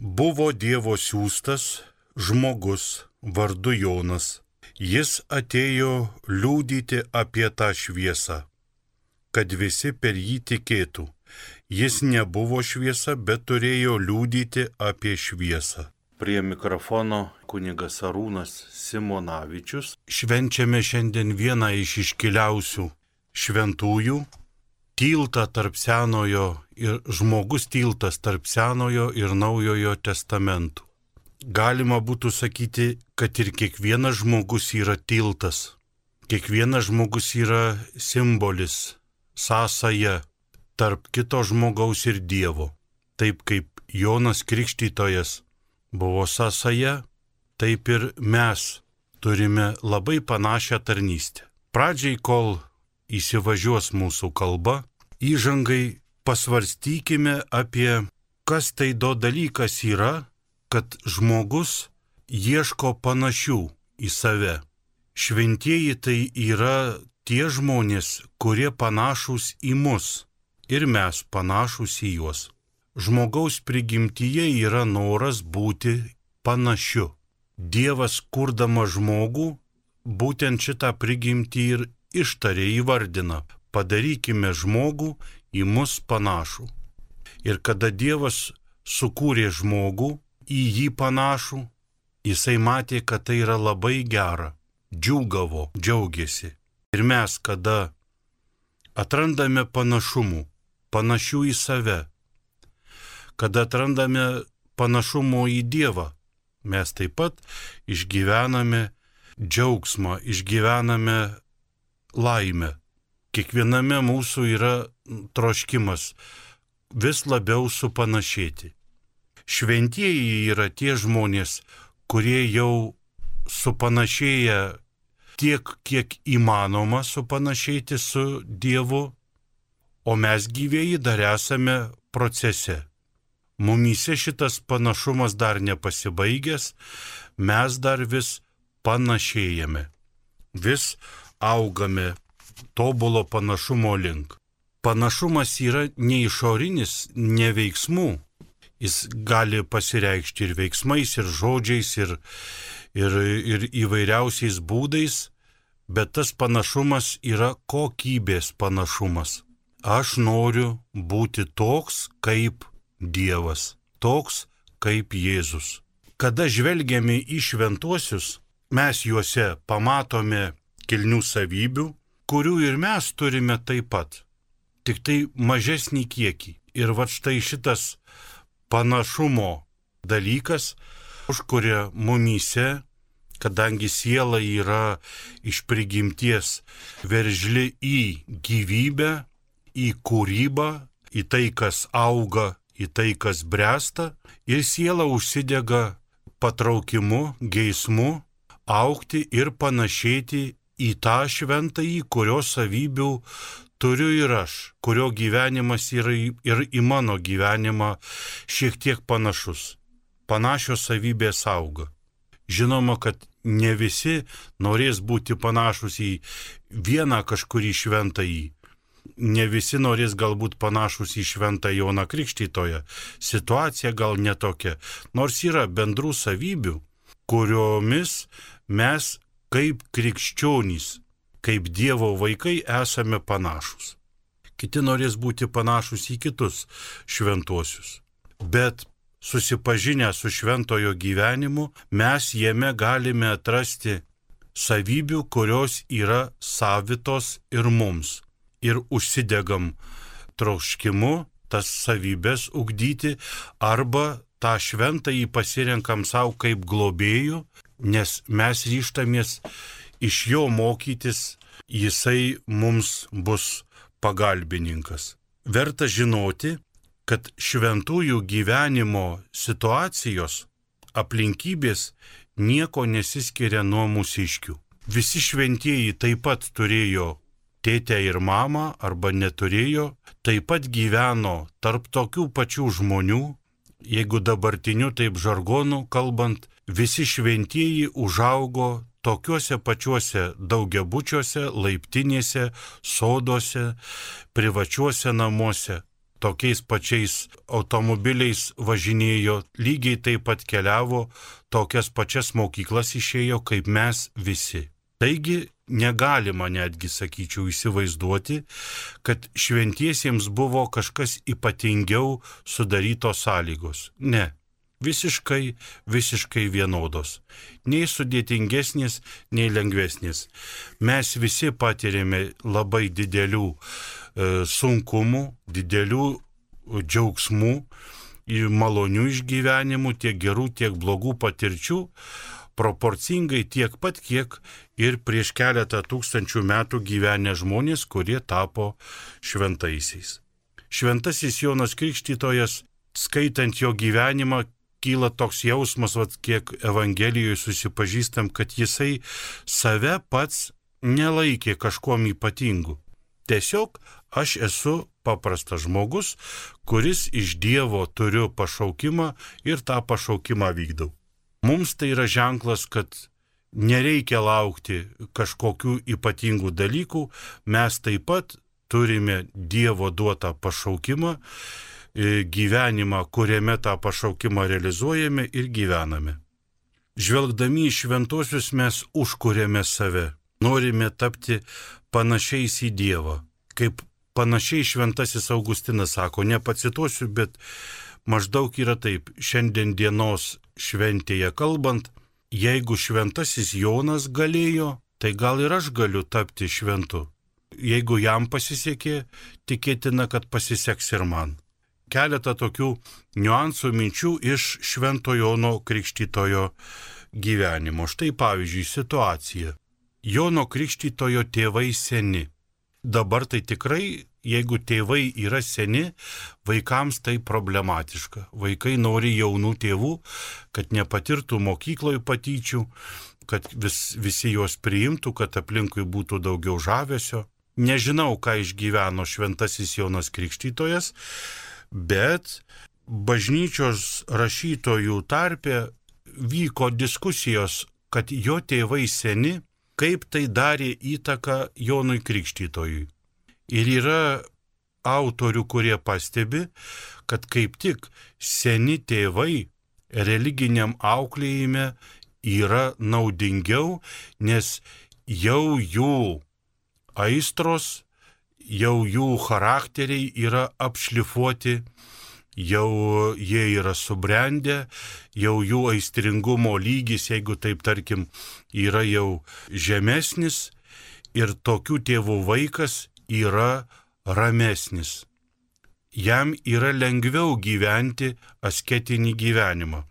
Buvo Dievo siūstas žmogus vardu Jonas. Jis atėjo liūdyti apie tą šviesą, kad visi per jį tikėtų. Jis nebuvo šviesa, bet turėjo liūdyti apie šviesą. Prie mikrofono kunigas Arūnas Simonavičius. Švenčiame šiandien vieną iš iškiliausių šventųjų - tiltą tarp senojo ir žmogus tiltas tarp senojo ir naujojo testamentų. Galima būtų sakyti, kad ir kiekvienas žmogus yra tiltas. Kiekvienas žmogus yra simbolis, sąsaja tarp kito žmogaus ir Dievo. Taip kaip Jonas Krikštytojas buvo sąsaja, taip ir mes turime labai panašią tarnystę. Pradžiai, kol įsivažiuos mūsų kalba, įžangai pasvarstykime apie, kas tai do dalykas yra, kad žmogus ieško panašių į save. Šventieji tai yra tie žmonės, kurie panašus į mus ir mes panašus į juos. Žmogaus prigimtyje yra noras būti panašiu. Dievas kurdama žmogų būtent šitą prigimtį ir ištarė įvardina. Padarykime žmogų į mus panašų. Ir kada Dievas sukūrė žmogų į jį panašų, jisai matė, kad tai yra labai gera, džiūgavo, džiaugiasi. Ir mes, kada atrandame panašumų, panašių į save. Kada atrandame panašumo į Dievą, mes taip pat išgyvename džiaugsmą, išgyvename laimę. Kiekviename mūsų yra troškimas vis labiau supanašėti. Šventieji yra tie žmonės, kurie jau supanašėja tiek, kiek įmanoma supanašėti su Dievu o mes gyvėjai dar esame procese. Mumyse šitas panašumas dar nepasibaigęs, mes dar vis panašėjame, vis augame tobulo panašumo link. Panašumas yra ne išorinis, ne veiksmų. Jis gali pasireikšti ir veiksmais, ir žodžiais, ir, ir, ir įvairiausiais būdais, bet tas panašumas yra kokybės panašumas. Aš noriu būti toks kaip Dievas, toks kaip Jėzus. Kada žvelgiame į šventuosius, mes juose pamatome kilnių savybių, kurių ir mes turime taip pat, tik tai mažesnį kiekį. Ir va štai šitas panašumo dalykas užkuria mumyse, kadangi siela yra iš prigimties veržli į gyvybę, į kūrybą, į tai, kas auga, į tai, kas bręsta ir siela užsidega patraukimu, geismu aukti ir panašėti į tą šventąjį, kurio savybių turiu ir aš, kurio gyvenimas yra ir į mano gyvenimą šiek tiek panašus. Panašios savybės auga. Žinoma, kad ne visi norės būti panašus į vieną kažkurį šventąjį, ne visi norės galbūt panašus į šventą Joną Krikštytoją. Situacija gal netokia, nors yra bendrų savybių, kuriomis mes kaip krikščionys, kaip Dievo vaikai esame panašus. Kiti norės būti panašus į kitus šventuosius. Bet susipažinę su šventojo gyvenimu, mes jame galime atrasti savybių, kurios yra savitos ir mums ir užsidegam troškimu tas savybės ugdyti arba tą šventą jį pasirenkam savo kaip globėjų, nes mes ryštamės iš jo mokytis, jisai mums bus pagalbininkas. Verta žinoti, kad šventųjų gyvenimo situacijos, aplinkybės nieko nesiskiria nuo mūsiškių. Visi šventieji taip pat turėjo tėtę ir mamą arba neturėjo, taip pat gyveno tarp tokių pačių žmonių, jeigu dabartiniu taip žargonu kalbant, visi šventieji užaugo tokiuose pačiuose daugiabučiuose, laiptinėse, soduose, privačiuose namuose. tokiais pačiais automobiliais važinėjo, lygiai taip pat keliavo, tokias pačias mokyklas išėjo kaip mes visi. Taigi negalima netgi, sakyčiau, įsivaizduoti, kad šventiesiems buvo kažkas ypatingiau sudarytos sąlygos. Ne. Visiškai, visiškai vienodos. Nei sudėtingesnės, nei lengvesnės. Mes visi patirėme labai didelių E, sunkumų, didelių džiaugsmų, malonių išgyvenimų, tiek gerų, tiek blogų patirčių, proporcingai tiek pat, kiek ir prieš keletą tūkstančių metų gyvenę žmonės, kurie tapo šventaisiais. Šventasis Jonas Krikštytojas, skaitant jo gyvenimą, kyla toks jausmas, vat, kiek Evangelijoje susipažįstam, kad jisai save pats nelaikė kažkuom ypatingu. Tiesiog aš esu paprastas žmogus, kuris iš Dievo turiu pašaukimą ir tą pašaukimą vykdau. Mums tai yra ženklas, kad nereikia laukti kažkokių ypatingų dalykų, mes taip pat turime Dievo duotą pašaukimą, gyvenimą, kuriame tą pašaukimą realizuojame ir gyvename. Žvelgdami į šventosius mes užkuriame save, norime tapti panašiais į Dievą. Kaip panašiai šventasis Augustinas sako, nepacituosiu, bet maždaug yra taip, šiandien dienos šventėje kalbant, jeigu šventasis Jonas galėjo, tai gal ir aš galiu tapti šventu. Jeigu jam pasisekė, tikėtina, kad pasiseks ir man. Keletą tokių niuansų minčių iš Švento Jono Krikštytojo gyvenimo. Štai pavyzdžiui situacija. Jono Krikštytojo tėvai seni. Dabar tai tikrai, jeigu tėvai yra seni, vaikams tai problematiška. Vaikai nori jaunų tėvų, kad nepatirtų mokykloje patyčių, kad vis, visi juos priimtų, kad aplinkui būtų daugiau žavesio. Nežinau, ką išgyveno šventasis Jonas Krikštytojas, bet bažnyčios rašytojų tarpe vyko diskusijos, kad jo tėvai seni kaip tai darė įtaką Jonui Krikštytojui. Ir yra autorių, kurie pastebi, kad kaip tik seni tėvai religiniam auklėjime yra naudingiau, nes jau jų aistros, jau jų charakteriai yra apšlifuoti jau jie yra subrendę, jau jų aistringumo lygis, jeigu taip tarkim, yra jau žemesnis ir tokių tėvų vaikas yra ramesnis. Jam yra lengviau gyventi asketinį gyvenimą.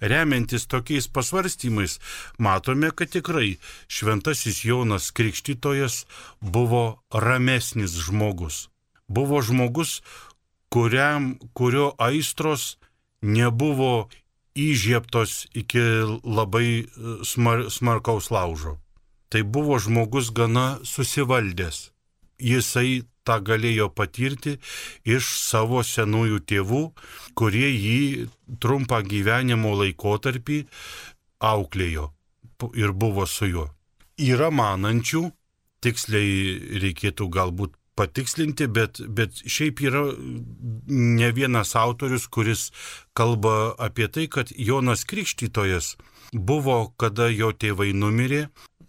Remiantis tokiais pasvarstymais, matome, kad tikrai šventasis Jonas Krikštytojas buvo ramesnis žmogus. Buvo žmogus, kuriam, kurio aistros nebuvo įžieptos iki labai e, smar, smarkaus laužo. Tai buvo žmogus gana susivaldęs. Jisai tą galėjo patirti iš savo senųjų tėvų, kurie jį trumpą gyvenimo laikotarpį auklėjo ir buvo su juo. Yra manančių, tiksliai reikėtų galbūt patikslinti, bet, bet šiaip yra ne vienas autorius, kuris kalba apie tai, kad Jonas Krikštytojas buvo, kada jo tėvai numirė.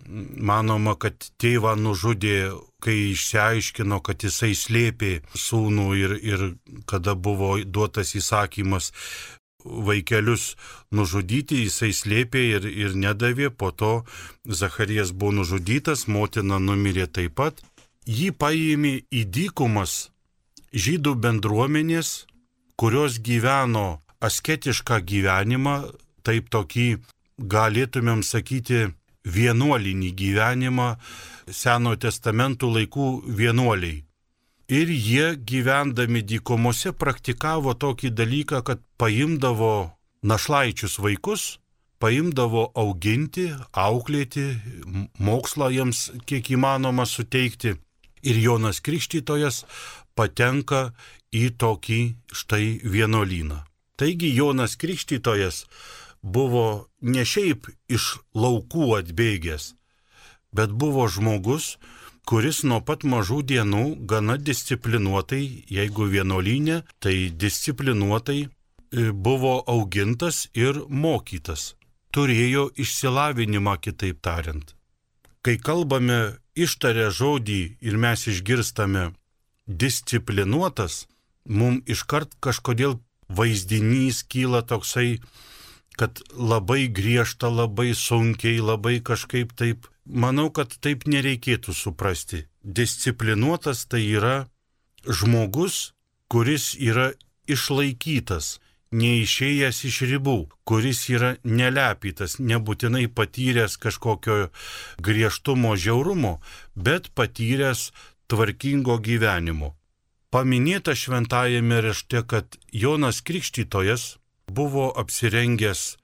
Manoma, kad tėvą nužudė, kai išsiaiškino, kad jisai slėpė sūnų ir, ir kada buvo duotas įsakymas vaikelius nužudyti, jisai slėpė ir, ir nedavė, po to Zacharijas buvo nužudytas, motina numirė taip pat. Jį paėmė į dykumas žydų bendruomenės, kurios gyveno asketišką gyvenimą, taip tokį galėtumėm sakyti vienuolinį gyvenimą Senojo testamentų laikų vienuoliai. Ir jie gyvendami dykumose praktikavo tokį dalyką, kad paimdavo našlaičius vaikus, paimdavo auginti, auklėti, mokslą jiems kiek įmanoma suteikti ir Jonas Krikštytojas patenka į tokį štai vienuolyną. Taigi Jonas Krikštytojas buvo ne šiaip iš laukų atbėgęs, bet buvo žmogus, kuris nuo pat mažų dienų gana disciplinuotai, jeigu vienuolynė, tai disciplinuotai e, buvo augintas ir mokytas. Turėjo išsilavinimą, kitaip tariant. Kai kalbame ištarę žodį ir mes išgirstame disciplinuotas, mums iškart kažkodėl vaizdinys kyla toksai, kad labai griežta, labai sunkiai, labai kažkaip taip. Manau, kad taip nereikėtų suprasti. Disciplinuotas tai yra žmogus, kuris yra išlaikytas, neišėjęs iš ribų, kuris yra nelepytas, nebūtinai patyręs kažkokio griežtumo, žiaurumo, bet patyręs tvarkingo gyvenimo. Paminėta šventajame rašte, kad Jonas Krikštytojas buvo apsirengęs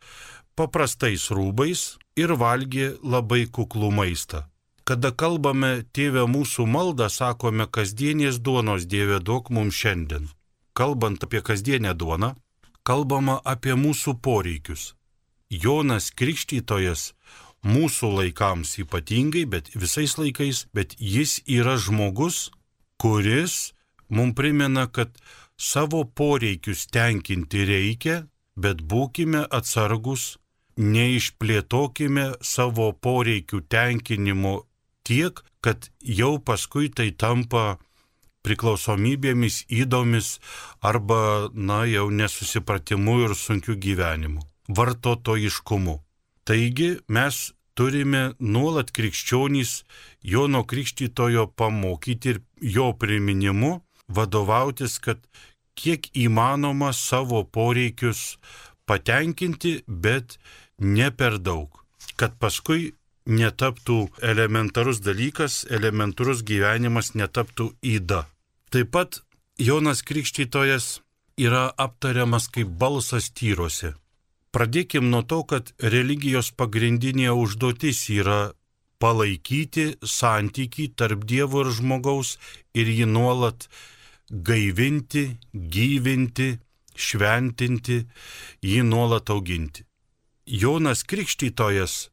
paprastais rūbais ir valgė labai kuklų maistą. Kada kalbame Tėvę mūsų maldą, sakome kasdienės duonos Dieve duok mums šiandien. Kalbant apie kasdienę duoną, kalbama apie mūsų poreikius. Jonas Krikštytojas mūsų laikams ypatingai, bet visais laikais, bet jis yra žmogus, kuris mums primena, kad savo poreikius tenkinti reikia, bet būkime atsargus, neišplėtokime savo poreikių tenkinimo tiek, kad jau paskui tai tampa priklausomybėmis, įdomis arba, na, jau nesusipratimu ir sunkiu gyvenimu, vartotojiškumu. Taigi mes turime nuolat krikščionys Jono Krikštytojo pamokyti ir jo priminimu vadovautis, kad kiek įmanoma savo poreikius patenkinti, bet ne per daug. Kad paskui netaptų elementarus dalykas, elementarus gyvenimas netaptų įda. Taip pat Jonas Krikštytojas yra aptariamas kaip balsas tyruose. Pradėkim nuo to, kad religijos pagrindinė užduotis yra palaikyti santyki tarp Dievo ir žmogaus ir jį nuolat gaivinti, gyvinti, šventinti, jį nuolat auginti. Jonas Krikštytojas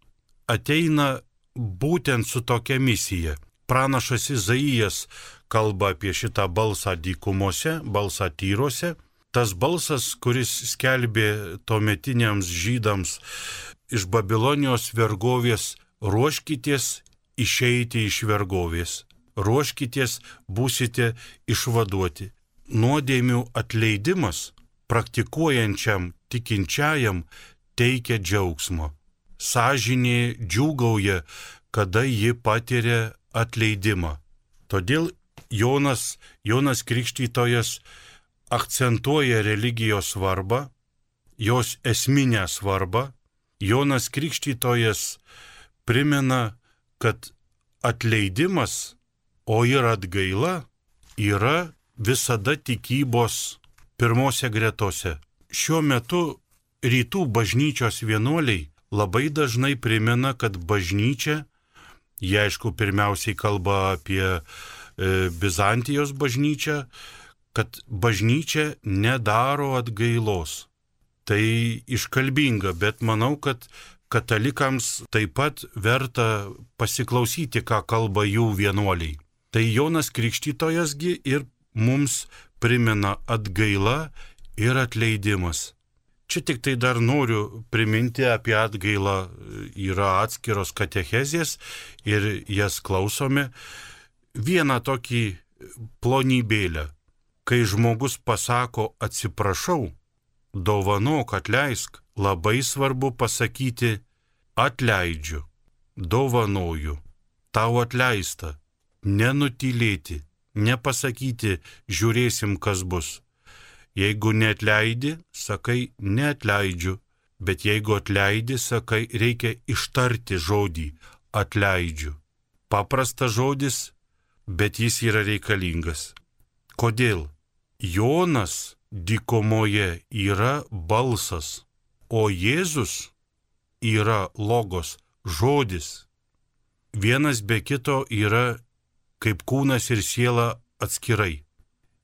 ateina būtent su tokia misija. Pranašas Izaijas kalba apie šitą balsą dykumose, balsą tyruose. Tas balsas, kuris skelbė tuometiniams žydams iš Babilonijos vergovės, ruoškitės išeiti iš vergovės ruoškitės, būsite išvaduoti. Nuodėmių atleidimas praktikuojančiam tikinčiajam teikia džiaugsmo. Sažinė džiūgauja, kada ji patiria atleidimą. Todėl Jonas, Jonas Krikštytojas akcentuoja religijos svarbą, jos esminę svarbą. Jonas Krikštytojas primena, kad atleidimas o ir atgaila yra visada tikybos pirmose gretose. Šiuo metu rytų bažnyčios vienuoliai labai dažnai primena, kad bažnyčia, jie aišku pirmiausiai kalba apie e, Bizantijos bažnyčią, kad bažnyčia nedaro atgailos. Tai iškalbinga, bet manau, kad katalikams taip pat verta pasiklausyti, ką kalba jų vienuoliai. Tai Jonas Krikštytojasgi ir mums primena atgaila ir atleidimas. Čia tik tai dar noriu priminti apie atgailą, yra atskiros katechezės ir jas klausome. Vieną tokį plonybėlę, kai žmogus pasako atsiprašau, dovanok atleisk, labai svarbu pasakyti atleidžiu, dovanoju, tau atleista nenutylėti, nepasakyti, žiūrėsim, kas bus. Jeigu neatleidi, sakai, neatleidžiu, bet jeigu atleidi, sakai, reikia ištarti žodį atleidžiu. Paprastas žodis, bet jis yra reikalingas. Kodėl? Jonas dykumoje yra balsas, o Jėzus yra logos žodis. Vienas be kito yra kaip kūnas ir siela atskirai.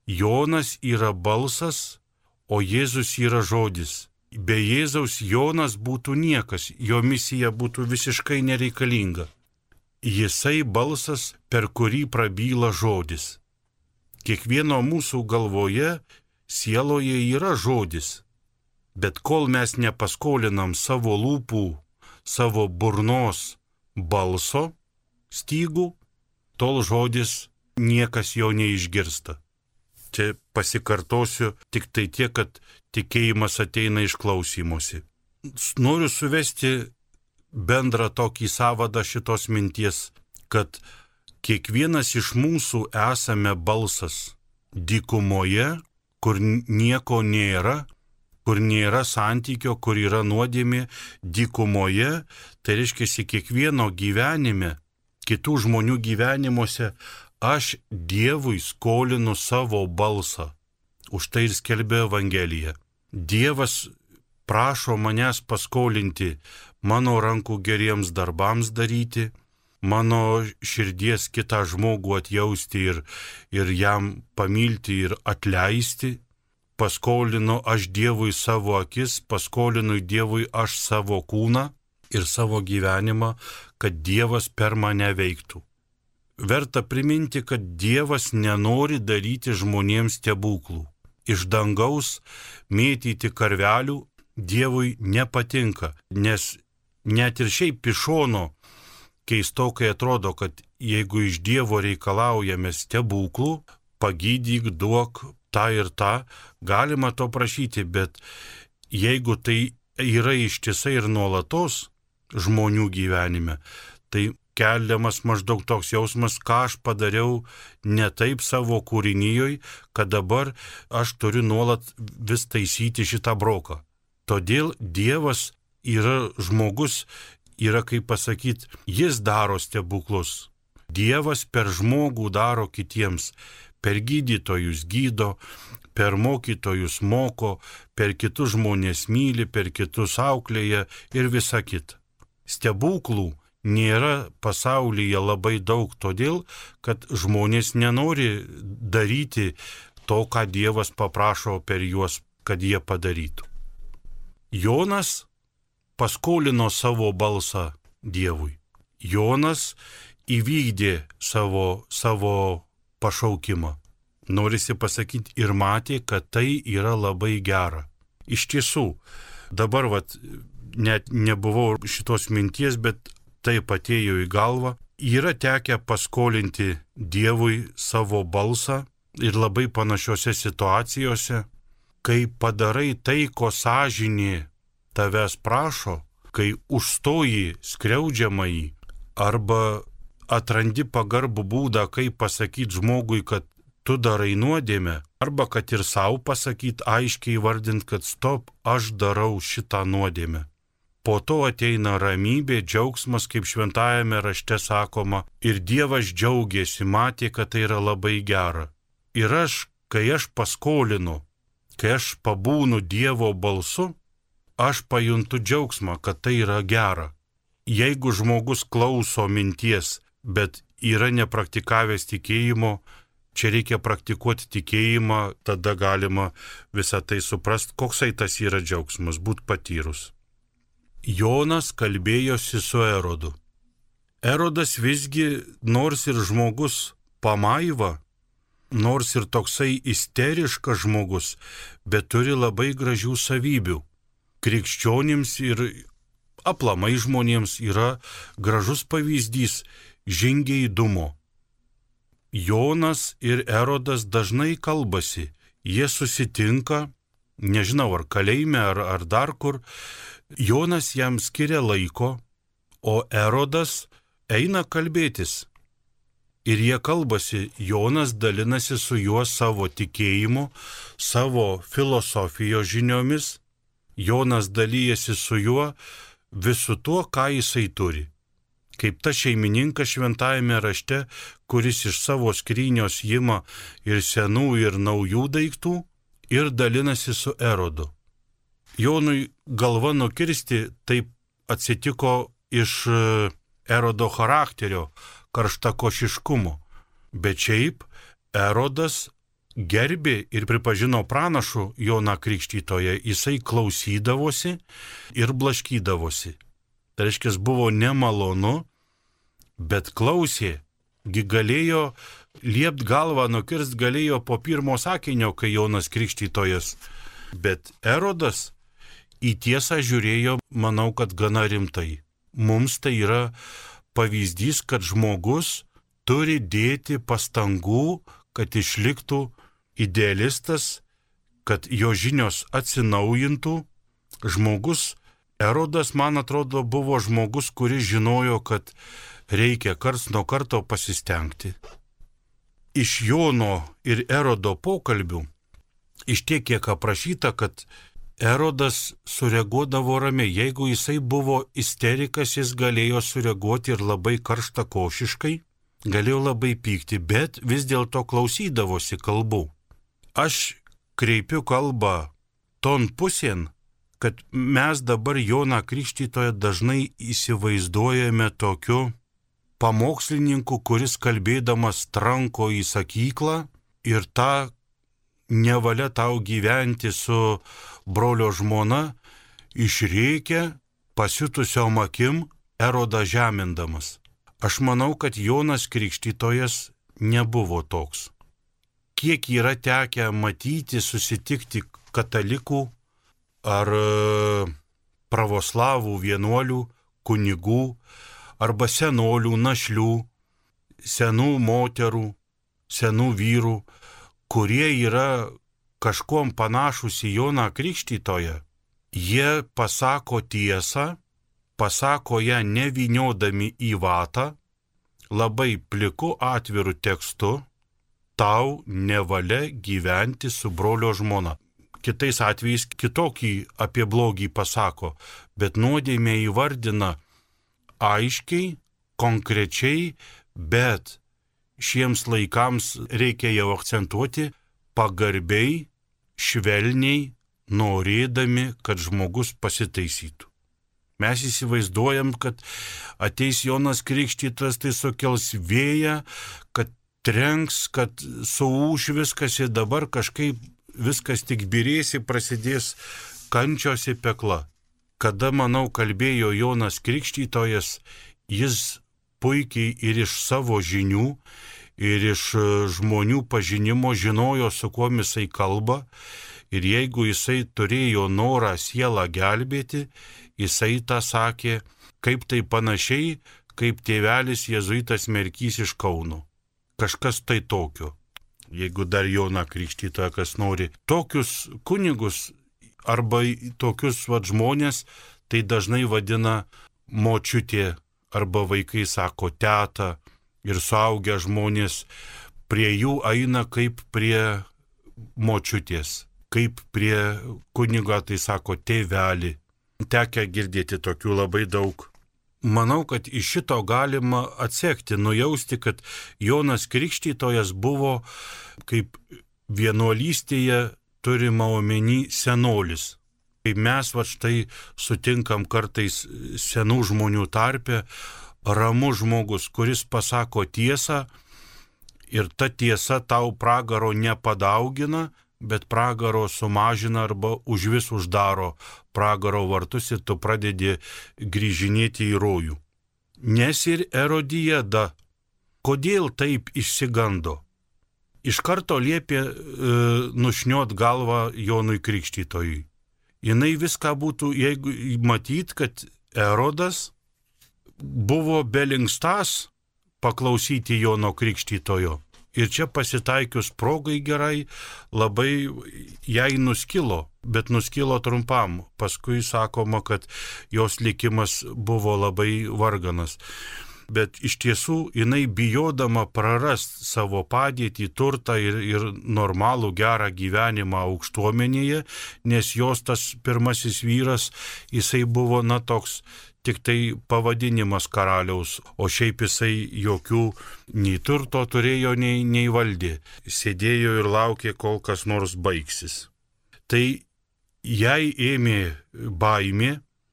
Jonas yra balsas, o Jėzus yra žodis. Be Jėzaus Jonas būtų niekas, jo misija būtų visiškai nereikalinga. jisai balsas, per kurį prabyla žodis. Kiekvieno mūsų galvoje, sieloje yra žodis, bet kol mes nepaskolinam savo lūpų, savo burnos balso stygų, tol žodis niekas jo neišgirsta. Čia pasikartosiu tik tai tiek, kad tikėjimas ateina iš klausymosi. Noriu suvesti bendrą tokį savadą šitos minties, kad kiekvienas iš mūsų esame balsas dykumoje, kur nieko nėra, kur nėra santykio, kur yra nuodėmė, dykumoje, tai reiškia kiekvieno gyvenime, kitų žmonių gyvenimuose aš Dievui skolinu savo balsą. Už tai ir skelbė Evangelija. Dievas prašo manęs paskolinti mano rankų geriems darbams daryti, mano širdies kitą žmogų atjausti ir, ir jam pamilti ir atleisti. Paskolinu aš Dievui savo akis, paskolinu Dievui aš savo kūną ir savo gyvenimą, kad Dievas per mane veiktų verta priminti, kad Dievas nenori daryti žmonėms stebuklų. Iš dangaus mėtyti karvelių Dievui nepatinka, nes net ir šiaip pišono keistokai atrodo, kad jeigu iš Dievo reikalaujame stebuklų, pagydyk, duok tą ir tą, galima to prašyti, bet jeigu tai yra ištisai ir nuolatos žmonių gyvenime, tai keliamas maždaug toks jausmas, ką aš padariau ne taip savo kūrinyjoj, kad dabar aš turiu nuolat vis taisyti šitą broką. Todėl Dievas yra žmogus, yra kaip pasakyti, jis daro stebuklus. Dievas per žmogų daro kitiems, per gydytojus gydo, per mokytojus moko, per kitus žmonės myli, per kitus auklėje ir visa kita. Stebuklų nėra pasaulyje labai daug todėl, kad žmonės nenori daryti to, ką Dievas paprašo per juos, kad jie padarytų. Jonas paskolino savo balsą Dievui. Jonas įvykdė savo, savo pašaukimą. Norisi pasakyti ir matė, kad tai yra labai gera. Iš tiesų, dabar vat, net nebuvau šitos minties, bet taip atėjo į galvą, yra tekę paskolinti Dievui savo balsą ir labai panašiose situacijose, kai padarai tai, ko sąžinė tavęs prašo, kai užstoji skriaudžiamai arba atrandi pagarbų būdą, kaip pasakyti žmogui, kad tu darai nuodėmę, arba kad ir savo pasakyti aiškiai vardint, kad stop, aš darau šitą nuodėmę. Po to ateina ramybė, džiaugsmas, kaip šventajame rašte sakoma, ir Dievas džiaugiasi, matė, kad tai yra labai gera. Ir aš, kai aš paskolinu, kai aš pabūnu Dievo balsu, aš pajuntu džiaugsmą, kad tai yra gera. Jeigu žmogus klauso minties, bet yra nepraktikavęs tikėjimo, čia reikia praktikuoti tikėjimą, tada galima visą tai suprasti, koksai tas yra džiaugsmas, būt patyrus. Jonas kalbėjosi su Erodu. Erodas visgi, nors ir žmogus pamaiva, nors ir toksai isteriškas žmogus, bet turi labai gražių savybių. Krikščionims ir aplamai žmonėms yra gražus pavyzdys žingeidumo. Jonas ir Erodas dažnai kalbasi, jie susitinka, nežinau ar kalėjime, ar, ar dar kur, Jonas jam skiria laiko, o Erodas eina kalbėtis. Ir jie kalbasi, Jonas dalinasi su juo savo tikėjimu, savo filosofijos žiniomis, Jonas dalyjasi su juo visu tuo, ką jisai turi. Kaip ta šeimininkas šventajame rašte, kuris iš savo skrynios ima ir senų ir naujų daiktų ir dalinasi su Erodu. Jonui galva nukirsti taip atsitiko iš e, Erodo charakterio, karštakošiškumo. Bet šiaip Erodas gerbė ir pripažino pranašų Joną Krikštytoje, jisai klausydavosi ir blaškydavosi. Tai reiškia, buvo nemalonu, bet klausė, gi galėjo liept galvą, nukirst galėjo po pirmo sakinio, kai Jonas Krikštytojas. Bet Erodas į tiesą žiūrėjo, manau, kad gana rimtai. Mums tai yra pavyzdys, kad žmogus turi dėti pastangų, kad išliktų idealistas, kad jo žinios atsinaujintų. Žmogus, Erodas, man atrodo, buvo žmogus, kuris žinojo, kad reikia kars nuo karto pasistengti. Iš Jono ir Erodo pokalbių, iš tiek, kiek aprašyta, kad Erodas sureaguodavo ramiai. Jeigu jisai buvo isterikas, jis galėjo sureaguoti ir labai karšta košiškai, galėjo labai pykti, bet vis dėlto klausydavosi kalbų. Aš kreipiu kalbą ton pusėn, kad mes dabar Joną Krikštytoje dažnai įsivaizduojame tokiu pamokslininku, kuris kalbėdamas tranko į sakyklą ir tą nevalia tau gyventi su brolio žmona išreikia pasiutusiom akim erodą žemindamas. Aš manau, kad Jonas Krikštytojas nebuvo toks. Kiek yra tekę matyti, susitikti katalikų ar e, pravoslavų vienuolių, kunigų, arba senolių, našlių, senų moterų, senų vyrų, kurie yra kažkuom panašus į Joną Krikštytoją, jie pasako tiesą, pasako ją neviniodami į vatą, labai pliku atviru tekstu, tau nevalia gyventi su brolio žmona. Kitais atvejais kitokį apie blogį pasako, bet nuodėmė įvardina aiškiai, konkrečiai, bet šiems laikams reikia jau akcentuoti pagarbiai, švelniai, norėdami, kad žmogus pasitaisytų. Mes įsivaizduojam, kad ateis Jonas Krikštytas, tai sukels vėją, kad trenks, kad suūš viskas ir dabar kažkaip viskas tik birėsi, prasidės kančios į peklą kada, manau, kalbėjo Jonas Krikštytojas, jis puikiai ir iš savo žinių, ir iš e, žmonių pažinimo žinojo, su kuo jisai kalba, ir jeigu jisai turėjo norą sielą gelbėti, jisai tą sakė, kaip tai panašiai, kaip tėvelis Jėzuitas Merkys iš Kauno. Kažkas tai tokio. Jeigu dar Jona Krikštytoja kas nori. Tokius kunigus arba tokius vat, žmonės tai dažnai vadina močiutė arba vaikai sako teta ir suaugę žmonės prie jų eina kaip prie močiutės, kaip prie kunigo, tai sako tėvelį. Tekia girdėti tokių labai daug. Manau, kad iš šito galima atsekti, nujausti, kad Jonas Krikštytojas buvo kaip vienuolystėje turima omeny senolis. Kai mes va štai sutinkam kartais senų žmonių tarpe, ramus žmogus, kuris pasako tiesą ir ta tiesa tau pragaro nepadaugina, bet pragaro sumažina arba už vis uždaro pragaro vartus ir tu pradedi grįžinėti į rojų. Nes ir erodijada, kodėl taip išsigando? iš karto liepė e, nušniot galvą Jonui Krikštytojui. Jis viską būtų, jeigu matyt, kad Erodas buvo belingstas paklausyti Jono Krikštytojo. Ir čia pasitaikius progai gerai, labai jai nuskilo, bet nuskilo trumpam. Paskui sakoma, kad jos likimas buvo labai varganas bet iš tiesų jinai bijodama prarast savo padėtį, turtą ir, ir normalų gerą gyvenimą aukštuomenėje, nes jos tas pirmasis vyras, jisai buvo, na, toks tik tai pavadinimas karaliaus, o šiaip jisai jokių nei turto turėjo, nei, nei valdė. Sėdėjo ir laukė, kol kas nors baigsis. Tai jai ėmė baimė,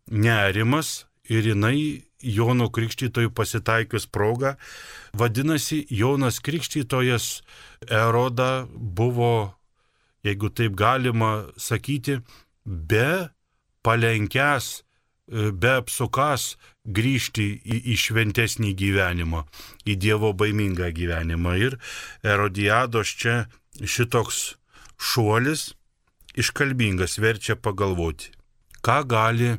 nerimas ir jinai Jono Krikštytojų pasitaikius progą. Vadinasi, Jonas Krikštytojas Eroda buvo, jeigu taip galima sakyti, be palenkęs be apsukas grįžti į, į šventesnį gyvenimą, į Dievo baimingą gyvenimą. Ir Erodiados čia šitoks šuolis iškalbingas verčia pagalvoti, ką gali,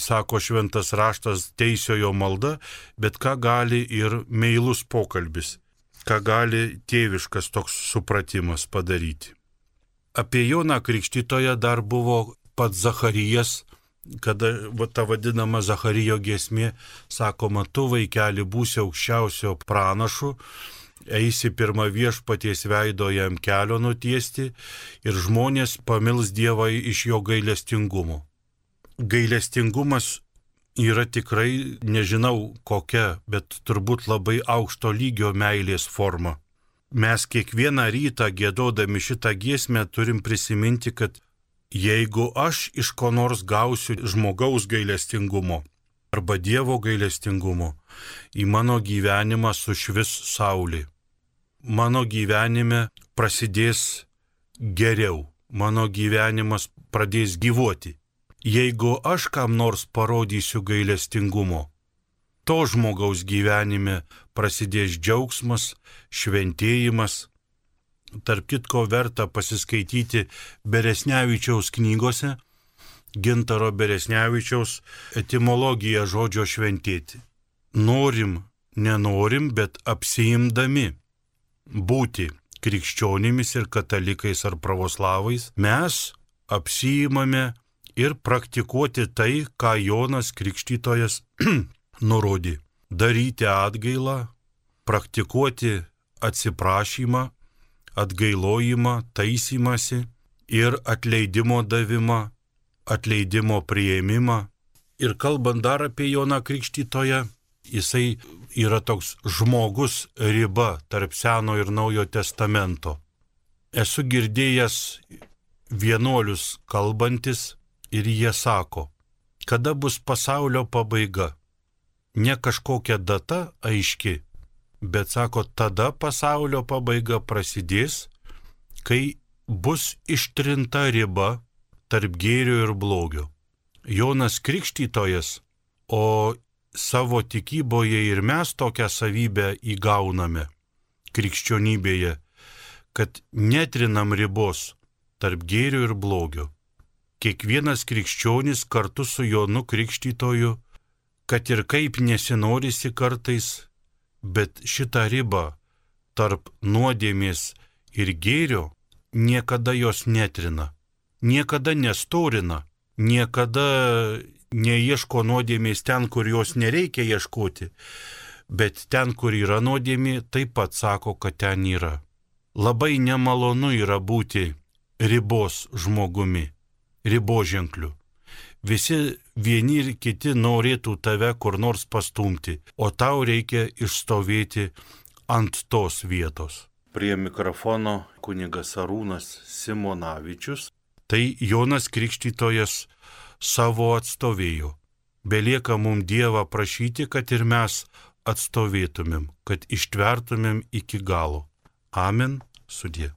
sako šventas raštas, teisiojo malda, bet ką gali ir meilus pokalbis, ką gali tėviškas toks supratimas padaryti. Apie Joną Krikštytoje dar buvo pats Zacharijas, kada va, ta vadinama Zacharijo giesmė, sakoma, tu vaikeli būsi aukščiausio pranašu, eisi pirmą viešpaties veido jam kelio nutiesti ir žmonės pamils Dievą iš jo gailestingumo. Gailestingumas yra tikrai, nežinau kokia, bet turbūt labai aukšto lygio meilės forma mes kiekvieną rytą gėdodami šitą giesmę turim prisiminti, kad jeigu aš iš ko nors gausiu žmogaus gailestingumo arba Dievo gailestingumo, į mano gyvenimą sušvis saulė. Mano gyvenime prasidės geriau, mano gyvenimas pradės gyvuoti. Jeigu aš kam nors parodysiu gailestingumo, to žmogaus gyvenime prasidės džiaugsmas, šventėjimas. Tarp kitko verta pasiskaityti Beresnevičiaus knygose, Gintaro Beresnevičiaus etimologija žodžio šventėti. Norim, nenorim, bet apsiimdami būti krikščionimis ir katalikais ar pravoslavais, mes apsijimame ir praktikuoti tai, ką Jonas Krikštytojas nurodė - daryti atgailą, praktikuoti atsiprašymą, atgailojimą, taisymasi ir atleidimo davimą, atleidimo prieimimą. Ir kalbant dar apie Joną Krikštytoje, jisai yra toks žmogus riba tarp Seno ir Naujo testamento. Esu girdėjęs vienuolius kalbantis ir jie sako, kada bus pasaulio pabaiga ne kažkokia data aiški, bet sako, tada pasaulio pabaiga prasidės, kai bus ištrinta riba tarp gėrio ir blogio. Jonas Krikštytojas, o savo tikyboje ir mes tokią savybę įgauname krikščionybėje, kad netrinam ribos tarp gėrio ir blogio. Kiekvienas krikščionis kartu su Jonu Krikštytoju kad ir kaip nesinorisi kartais, bet šitą ribą tarp nuodėmės ir gėrio niekada jos netrina, niekada nestorina, niekada neieško nuodėmės ten, kur jos nereikia ieškoti, bet ten, kur yra nuodėmė, taip pat sako, kad ten yra. Labai nemalonu yra būti ribos žmogumi, riboženkliu. Visi vieni ir kiti norėtų tave kur nors pastumti, o tau reikia išstovėti ant tos vietos. Prie mikrofono kunigas Arūnas Simonavičius. Tai Jonas Krikštytojas savo atstovėjo. Belieka mums Dievą prašyti, kad ir mes atstovėtumėm, kad ištvertumėm iki galo. Amen sudė.